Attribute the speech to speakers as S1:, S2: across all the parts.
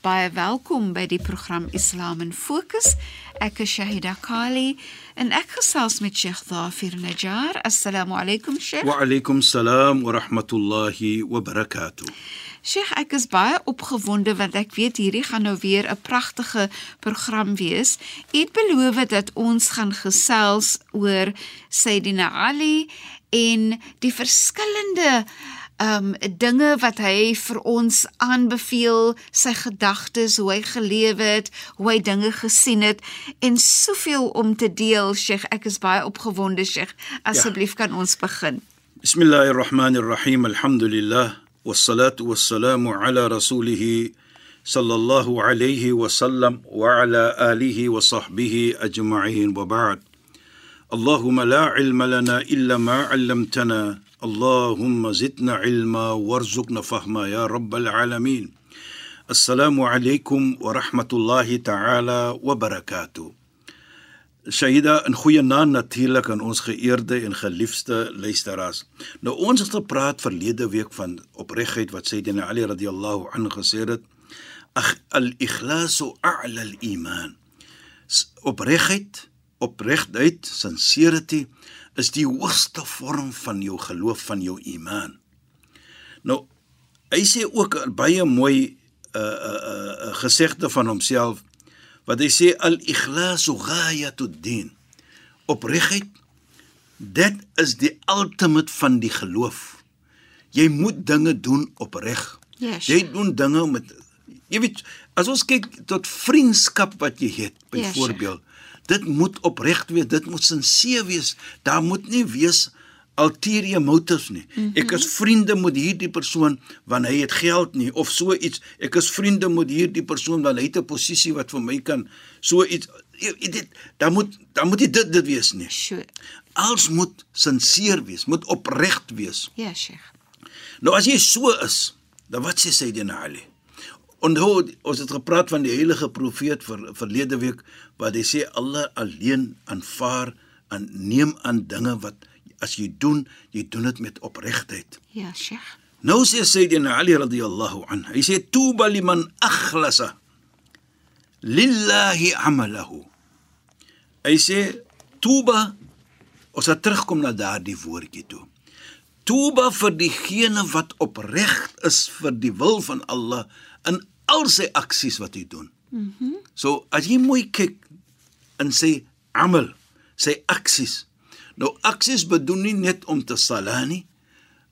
S1: Baie welkom by die program Islam in Fokus. Ek is Shahida Kali en ek gesels met Sheikh Dhafir Najjar. Assalamu alaykum Sheikh.
S2: Wa alaykum salaam wa rahmatullahi wa barakatuh.
S1: Sheikh, ek is baie opgewonde want ek weet hierdie gaan nou weer 'n pragtige program wees. U het beloof dat ons gaan gesels oor Sayyidina Ali en die verskillende um dinge wat hy vir ons aanbeveel, sy gedagtes, hoe hy geleef het, hoe hy dinge gesien het en soveel om te deel, Sheikh. Ek is baie opgewonde, Sheikh. Asseblief ja. kan ons begin.
S2: Bismillahir Rahmanir Rahim. Alhamdulillah wassalatu wassalamu ala rasulih sallallahu alayhi wa sallam wa ala alihi wa sahbihi ajma'in wa ba'd. اللهم لا علم لنا الا ما علمتنا اللهم زدنا علما وارزقنا فهما يا رب العالمين السلام عليكم ورحمه الله تعالى وبركاته Shaida, 'n goeie naam natuurlik aan ons geëerde en geliefde luisteraars. Nou ons het gepraat verlede week van opregtheid wat Sayyidina Ali radhiyallahu anhu gesê het. Ag al-ikhlasu a'la al-iman. Opregtheid opregtheid, sincerity is die hoogste vorm van jou geloof van jou iman. Nou hy sê ook baie mooi 'n uh, 'n uh, 'n uh, gesegde van homself wat hy sê al ikhlasu ghayatu din. Opregtheid dit is die ultimate van die geloof. Jy moet dinge doen opreg.
S1: Yes.
S2: Jy doen dinge met jy weet as ons kyk tot vriendskap wat jy het byvoorbeeld yes, dit moet opreg wees, dit moet sinseer wees. Daar moet nie wees ulterior motives nie. Mm -hmm. Ek is vriende met hierdie persoon want hy het geld nie of so iets. Ek is vriende met hierdie persoon want hy het 'n posisie wat vir my kan so iets dit daar moet daar moet dit dit wees nie.
S1: Sure.
S2: Alles moet sinseer wees, moet opreg wees.
S1: Ja, Sheikh.
S2: Nou as jy so is, dan wat sê Sayyidina Ali? Onthou ons het gepraat van die heilige profeet vir verlede week wat hy sê Allah alleen aanvaar en neem aan dinge wat as jy doen, jy doen dit met opregtheid.
S1: Ja, Sheikh.
S2: Nou sê Sayyidina Ali radhiyallahu anhu, hy sê tuba liman akhlasa lillahi amalahu. Hy sê tuba ons het terugkom na daardie woordjie toe. Tuba vir diegene wat opreg is vir die wil van Allah in al sy aksies wat hy doen.
S1: Mhm. Mm
S2: so as jy mooi kyk in sy amal, sy aksies. Nou aksies bedoel nie net om te sala nie.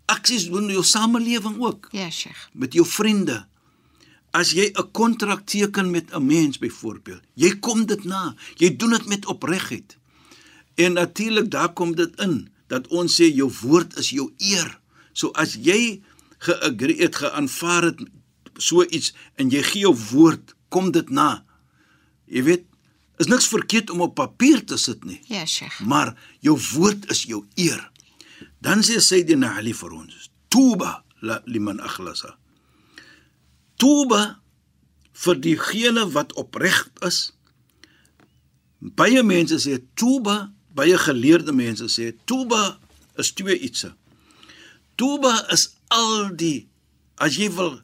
S2: Aksies doen jou samelewing ook.
S1: Ja, Sheikh.
S2: Met jou vriende. As jy 'n kontrak teken met 'n mens byvoorbeeld, jy kom dit na. Jy doen dit met opregtheid. En natuurlik daar kom dit in dat ons sê jou woord is jou eer. So as jy geagree het, geaanvaar het so iets en jy gee jou woord, kom dit na. Jy weet, is niks verkeerd om op papier te sit nie.
S1: Ja, Sheikh.
S2: Maar jou woord is jou eer. Dan sê Sayyidina Ali vir ons: "Tuba liman akhlasa." Tuba vir diegene wat opreg is. Baie mense sê tuba, baie geleerde mense sê tuba is twee ietsie. Tuba is al die as jy wil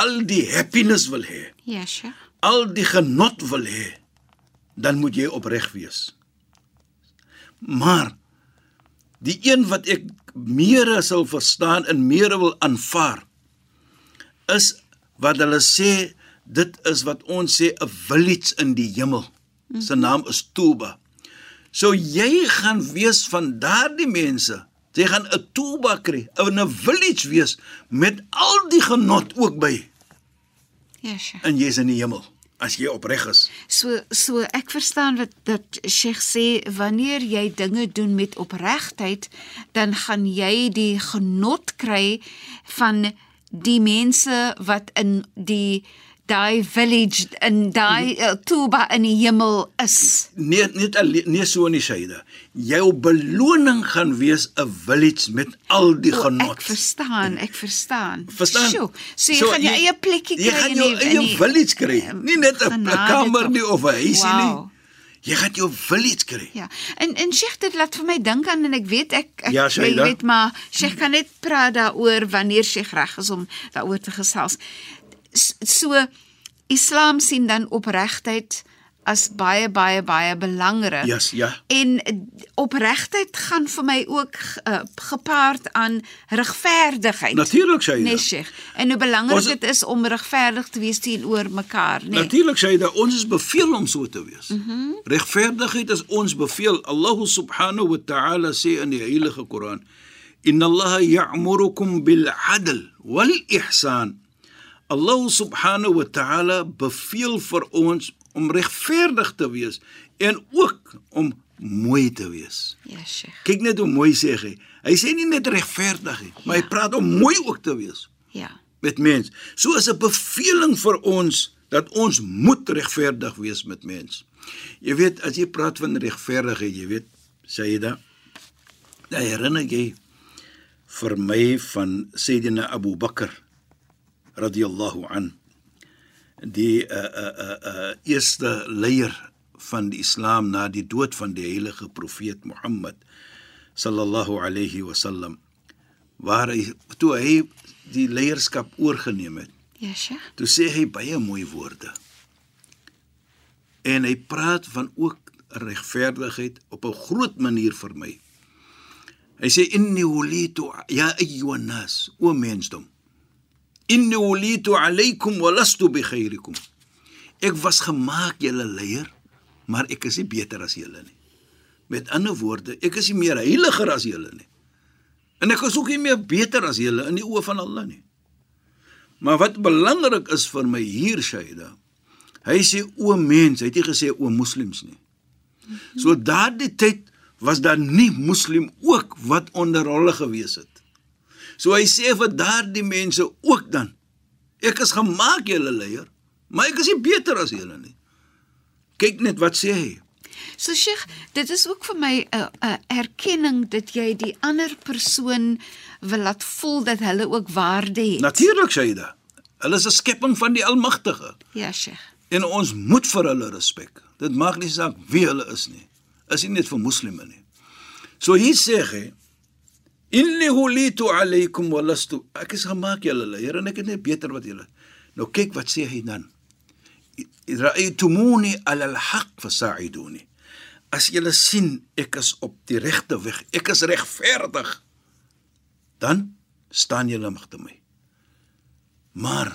S2: al die happiness wil hê.
S1: Ja, Sheikh.
S2: Al die genot wil hê, dan moet jy opreg wees. Maar die een wat ek meer sal verstaan en meer wil aanvaar is wat hulle sê dit is wat ons sê 'n village in die hemel. Se naam is Tuba. So jy gaan wees van daardie mense Jy gaan 'n toeba kry, 'n village wees met al die genot ook by
S1: Ja, Sheikh.
S2: en jy's in die hemel as jy opreg is.
S1: So so ek verstaan wat dat Sheikh sê wanneer jy dinge doen met opregtheid, dan gaan jy die genot kry van die mense wat in die daai village in daai uh, Tuba in die hemel is.
S2: Nee, net alleen nee so in die syde. Jou beloning gaan wees 'n village met al die
S1: O,
S2: genot.
S1: ek verstaan, ek verstaan.
S2: Verstaan?
S1: Sjoe, so jy gaan jou eie plekkie kry
S2: Jy gaan
S1: in
S2: jou
S1: die-
S2: eie
S1: in die-
S2: village kry. Nie net 'n kamer nie of 'n huisie
S1: Wow.
S2: nie. Jy gaan jou village kry.
S1: Ja. En en Sheikh dit laat vir my dink aan en ek weet ek ek
S2: Ja,
S1: jy weet maar Sheikh kan net praat daaroor wanneer Sheikh reg is om daaroor te gesels. So Islam sien dan opregtheid as baie baie baie belangrik.
S2: Yes, ja.
S1: En opregtheid gaan vir my ook uh, gepaard aan regverdigheid.
S2: Natuurlik sê jy.
S1: Nee, Sheikh. En hoe belangrik dit is om regverdig te wees teenoor mekaar, nee.
S2: Natuurlik sê jy dat ons is beveel om so te wees. Mm
S1: Mhm.
S2: -hmm. Regverdigheid is ons beveel. Allah subhanahu wa ta'ala sê in die heilige Koran: "Inna Allah ya'murukum bil 'adl wal ihsan." Allah subhanahu wa ta'ala beveel vir ons om regverdig te wees en ook om mooi te wees.
S1: Ja, Sheikh.
S2: Kyk net hoe mooi sê hy. Hy sê nie net regverdig nie, maar hy praat om mooi ook te wees
S1: Ja.
S2: met mens. So is 'n beveling vir ons dat ons moet regverdig wees met mens. Jy weet as jy praat van regverdigheid, jy weet, sê jy da. Nou herinner jy vir my van Sayyidina Abu Bakr radhiyallahu an. Die uh uh uh, uh eerste leier van die Islam na die dood van die heilige profeet Mohammed sallallahu alayhi wasallam waar hy toe hy die leierskap oorgeneem het
S1: Ja, Sheikh.
S2: toe sê hy baie mooi woorde. En hy praat van ook regverdigheid op 'n groot manier vir my. Hy sê inni wulitu ya ayyuhan nas o mensdom inni wulitu alaykum wa lastu bi khairikum ek was gemaak julle leier maar ek is nie beter as julle nie met ander woorde ek is nie meer heiliger as julle nie en ek is ook nie meer beter as julle in die oë van Allah nie Maar wat belangrik is vir my hier Shaida. Hy sê o mens, hy het nie gesê o moslems nie. So daardie tyd was daar nie moslim ook wat onder hulle gewees het. So hy sê vir daardie mense ook dan ek is gemaak julle leier, maar ek is nie beter as julle nie. Kyk net wat sê hy.
S1: So Sheikh, dit is ook vir my 'n 'n erkenning dat jy die ander persoon wil laat voel dat hulle ook waarde het.
S2: Natuurlik Shaida. Hulle is 'n skepping van die Almagtige.
S1: Ja, Sheikh.
S2: En ons moet vir hulle respek. Dit maak nie saak wie hulle is nie. Is nie net vir moslime nie. So hier sê hy: "Inni hulitu alaykum wa lastu." Ek is gemaak julle leier en ek het net beter wat julle. Nou kyk wat sê hy dan. "Ra'aytumuni ala al-haq fasa'iduni." As julle sien ek is op die regte weg, ek is regverdig, dan staan julle magte my. Maar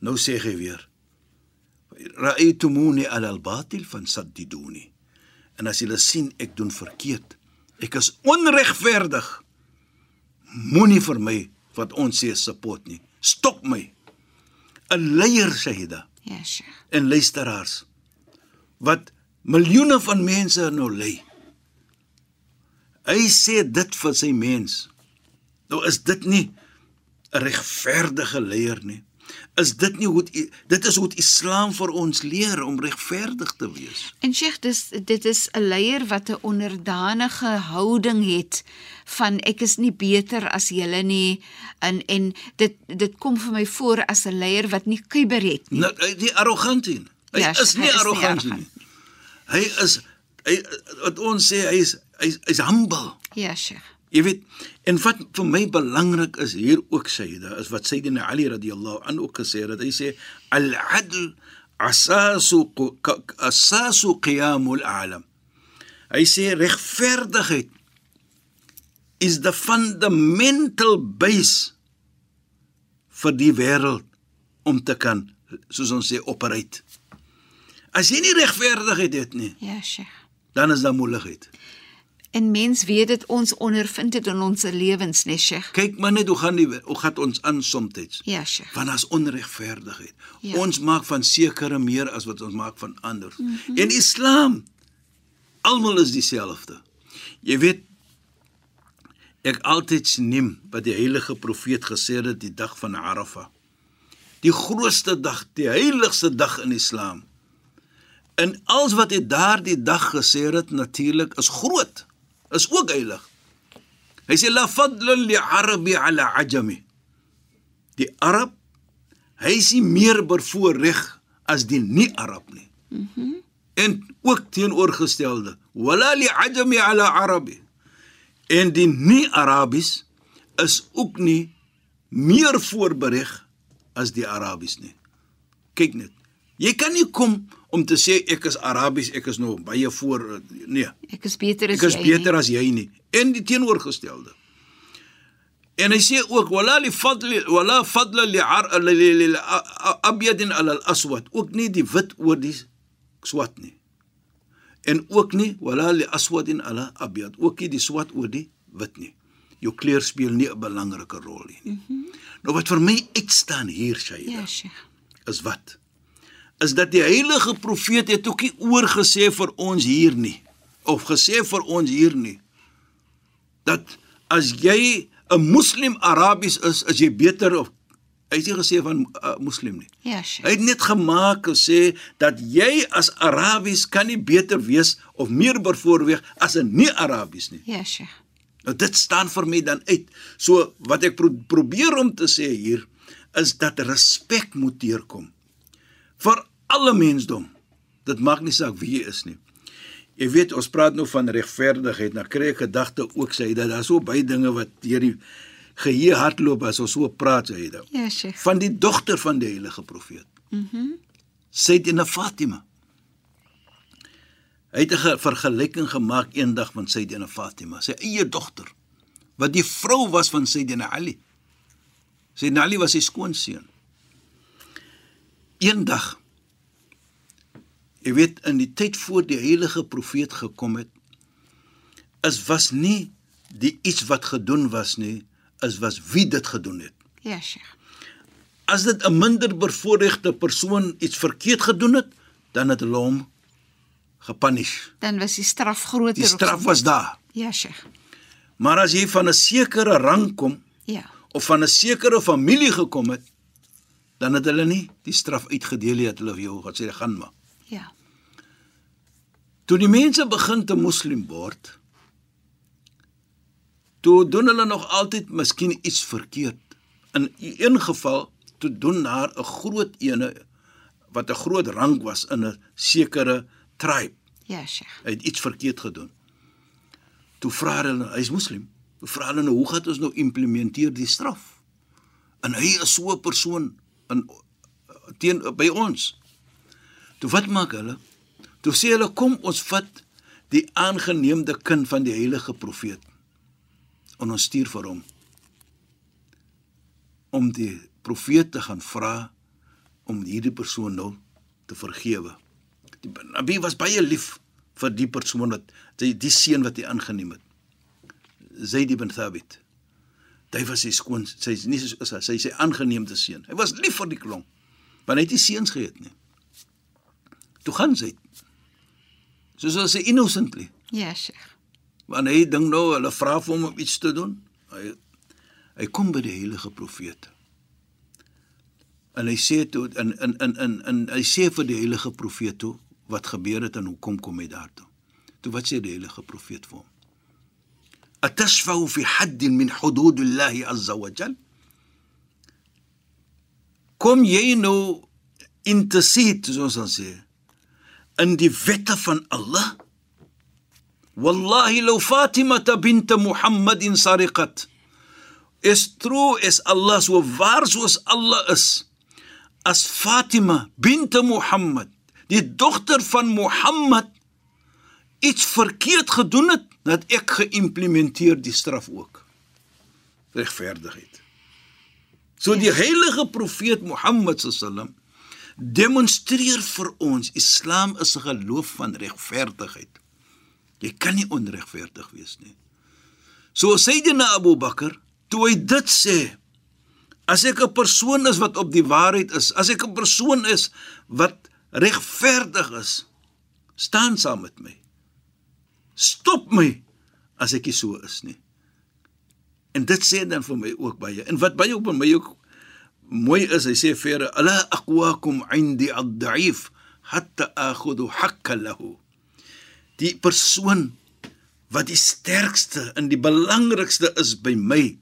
S2: nou sê hy weer: ra'aytumuni ala al-batil fansaddiduni. En as julle sien ek doen verkeerd, ek is onregverdig, moenie vir my wat ons sê support nie. Stop my. 'n Leier Shahida
S1: Ja, Sheikh.
S2: en luisteraars wat miljoene van mense nou lei. Hy sê dit vir sy mens. Nou is dit nie 'n regverdige leier nie. Is dit nie hoe dit is hoe die Islam vir ons leer om regverdig te wees.
S1: En Sheikh, dis dit is 'n leier wat 'n onderdanige houding het van ek is nie beter as julle nie en en dit dit kom vir my voor as 'n leier wat nie kuiber het nie.
S2: Nou, hy die arrogant nie. Hy
S1: Ja,
S2: is
S1: hy
S2: nie
S1: is nie
S2: arrogant nie.
S1: arrogant.
S2: Hy is hy wat ons sê hy is hy is humble.
S1: Ja, Sheikh.
S2: Jy weet, en wat vir my belangrik is hier ook Sayyida, is wat Sayyidina Ali radhiyallahu anhu ook gesê het. Hy sê al-adl asasu asasu qiyamul a'lam. Hy sê regverdigheid is the fundamental base vir die wêreld om te kan soos ons sê operate. As jy nie regverdigheid het nie,
S1: Ja, Sheikh.
S2: dan is daar moeilikheid.
S1: En mens weet dit ons ondervind dit in ons lewens, nee, Sheikh.
S2: Kyk maar net hoe gaan die hoe gaan ons aan soms.
S1: Ja, Sheikh.
S2: Want as onregverdigheid.
S1: Ja.
S2: Ons maak van sekere meer as wat ons maak van ander. Mm -hmm. En Islam almal is dieselfde. Jy weet ek altyd neem wat die heilige profeet gesê het die dag van Arafah. Die grootste dag, die heiligste dag in Islam. En alles wat hy daardie dag gesê het natuurlik is groot. Is ook heilig. Hy sê la fadla li arabi ala ajami. Die Arab hy is nie meer bevoorreg as die nie-Arab nie. Mhm. Mm en ook teenoorgestelde. Wala li ajami ala arabi. En die nie-Arabies is ook nie meer voorbereg as die Arabies nie. Kyk net. Jy kan nie kom om te sê ek is Arabies, ek is nou baie voor nee.
S1: Ek is beter as
S2: Ek is
S1: jy.
S2: beter as jy nie. En die teenoorgestelde. En hy sê ook wala li fadli wala fadla li ar li, abyad ala al aswad, ook nie die wit oor die swart nie. En ook nie wala li aswadin ala abyad, ook nie die swart oor die wit nie. Jou kleur speel nie 'n belangrike rol nie. Mm -hmm. Nou wat vir my uitstaan hier, Shaida,
S1: Ja, Sheikh.
S2: is wat? Is dat die heilige profeet het ook nie oorgesê vir ons hier nie of gesê vir ons hier nie dat as jy 'n moslim Arabies is, is jy beter of hy het nie gesê van uh, moslim nie.
S1: Ja, Sheikh.
S2: Hy het net gemaak gesê dat jy as Arabies kan nie beter wees of meer bevoorreg as 'n nie-Arabies nie.
S1: Ja, Sheikh.
S2: Nou dit staan vir my dan uit. So wat ek pro probeer om te sê hier is dat respek moet deurkom vir alle mensdom. Dit maak nie saak wie jy is nie. Jy weet ons praat nou van regverdigheid. Nou kry ek gedagte ook sê dat daar so baie dinge wat deur die geheue hardloop as ons so praat sê dit.
S1: Ja, Sheikh.
S2: Van die dogter van die heilige profeet. Mhm. Mm Sayyidina Fatima. Hy het 'n ge- vergelyking gemaak eendag met Sayyidina Fatima, sy eie dogter, wat die vrou was van Sayyidina Ali. Sayyidina Ali was sy skoonseun. Eendag Jy weet in die tyd voor die heilige profeet gekom het, is was nie die iets wat gedoen was nie, is was wie dit gedoen het.
S1: Ja, Sheikh.
S2: As dit 'n minder bevoorregte persoon iets verkeerd gedoen het, dan het hulle hom gepunish.
S1: Dan was die straf groter.
S2: Die straf was daar.
S1: Ja, Sheikh.
S2: Maar as jy van 'n sekere rang kom
S1: Ja.
S2: of van 'n sekere familie gekom het, dan het hulle nie die straf uitgedeel nie, het hulle vir jou gesê gaan maar.
S1: Ja.
S2: Toe die mense begin te moslim word, toe doen hulle nog altyd miskien iets verkeerd. In een geval toe doen haar 'n groot ene wat 'n groot rang was in 'n sekere tribe.
S1: Ja, Sheikh.
S2: Hy het iets verkeerd gedoen. Toe vra hulle, hy's moslim. Toe vra hulle nou, hoe gaan ons nou implementeer die straf? En hy is so 'n persoon in teen by ons. Toe wat maak hulle? Toe sê hulle kom ons vat die aangeneemde kind van die heilige profeet en ons stuur vir hom om die profeet te gaan vra om hierdie persoon nou te vergewe. Die Nabi was baie lief vir die persoon wat die, die seun wat hy aangeneem het. Zaid ibn Thabit. Hy was sy skoon, sy nie sy sy sy aangeneemde seun. Hy was lief vir die klomp. Want hy het nie seuns gehad nie. Toe gaan sy. Soos as hy innocently.
S1: Ja, Sheikh.
S2: Want hy dink nou hulle vra vir hom om iets te doen. Hy hy kom by die heilige profeet. En hy sê toe in in in in, in hy sê vir die heilige profeet toe wat gebeur het en hoekom kom hy daartoe. Toe wat sê die heilige profeet vir hom? Atashfa'u fi hadd min hudud Allah azza wa jal? Kom jy nou in te sien soos ons sê in die wette van Allah? والله لو فاطمة بنت محمد سرقت is true is Allah so waar soos Allah is as Fatima bint Muhammad die dogter van Mohammed iets verkeerd gedoen het dat ek geïmplementeer die straf ook regverdigheid so die heilige profeet Mohammed sallam demonstreer vir ons Islam is 'n geloof van regverdigheid Jy kan nie onregverdig wees nie. So Sayyidina Abu Bakr, toe hy dit sê, as ek 'n persoon is wat op die waarheid is, as ek 'n persoon is wat regverdig is, staan saam met my. Stop my as ek nie so is nie. En dit sê dan vir my ook baie. En wat baie op my ook mooi is, hy sê verder, "Ala aqwakum 'indi ad-da'if hatta akhudhu hakka lahu." Die persoon wat die sterkste en die belangrikste is by my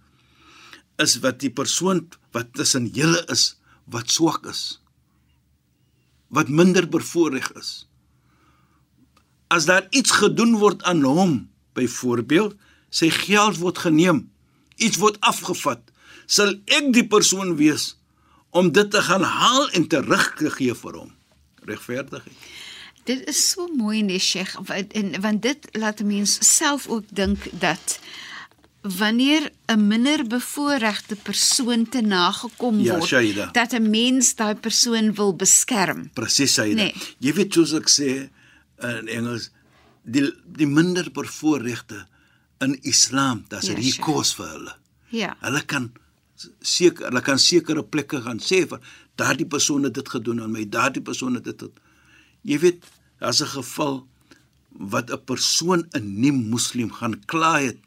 S2: is wat die persoon wat tussen julle is wat swak is wat minder bevoordeel is as daar iets gedoen word aan hom byvoorbeeld sy geld word geneem iets word afgevat sal ek die persoon wees om dit te gaan haal en terug te gee vir hom regverdigheid
S1: Dit is so mooi nee Sheikh en want dit laat 'n mens self ook dink dat wanneer 'n minder bevoorregte persoon te nagekom
S2: Ja,
S1: word
S2: Shaida.
S1: dat 'n mens daai persoon wil beskerm.
S2: Presies jy
S1: Nee.
S2: Jy weet soos ek sê in Engels die die minder bevoorregte in Islam, daar's
S1: Ja,
S2: ja,
S1: Sheikh.
S2: recourse vir hulle.
S1: Ja.
S2: Hulle kan seker hulle kan sekere plekke gaan sê vir daardie persoon het dit gedoen aan my, daardie persoon het dit. het- Jy weet, daar's 'n geval wat 'n persoon 'n nie moslim gaan kla het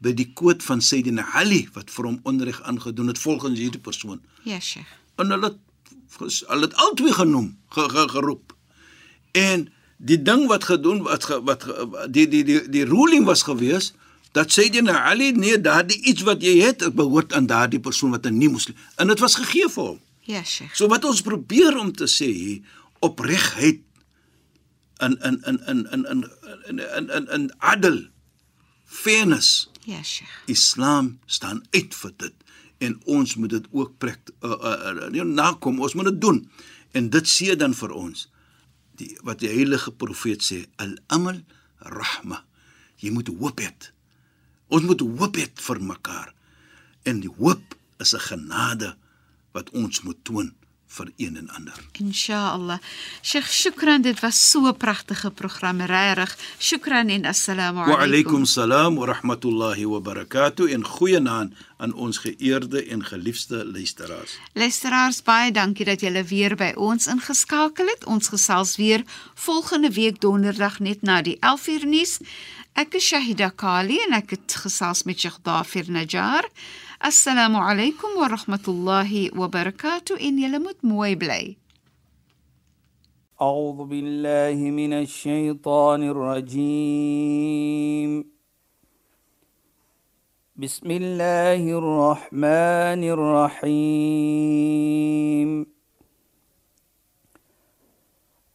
S2: by die koot van Sayyidina Ali wat vir hom onreg aangedoen het volgens hierdie persoon.
S1: Ja, Sheikh.
S2: En hulle het hulle het albei genoem, ge, ge, geroep. En die ding wat gedoen wat ge, wat ge, die die die die ruling was gewees dat Sayyidina Ali nee, daardie iets wat jy het, dit behoort aan daardie persoon wat 'n nie moslim. En dit was gegee vir hom.
S1: Ja, Sheikh.
S2: So wat ons probeer om te sê hier opregheid in in in in in in in in in, in adel fairness
S1: Ja, Sheikh.
S2: Islam staan uit vir dit en ons moet dit ook prekt uh, uh, uh, nakom ons moet dit doen en dit sê dan vir ons die wat die heilige profeet sê al-amal rahma. Jy moet hoop hê. Ons moet hoop hê vir mekaar. En die hoop is 'n genade wat ons moet toon vir een en ander
S1: Inshallah. Sheikh, shukran, dit was so 'n pragtige program, regtig. Shukran en assalamu
S2: Wa
S1: alaykum.
S2: alaykum salaam wa rahmatullahi wa barakatuh en goeienaand aan ons geëerde en geliefde luisteraars.
S1: Luisteraars, baie dankie dat julle weer by ons ingeskakel het. Ons gesels weer volgende week donderdag net na die 11uur nuus. Ek is Shahida Kali en ek het gesels met Sheikh Dafir Najjar. السلام عليكم ورحمة الله وبركاته. إن يلمت مويبلي
S3: أعوذ بالله من الشيطان الرجيم. بسم الله الرحمن الرحيم.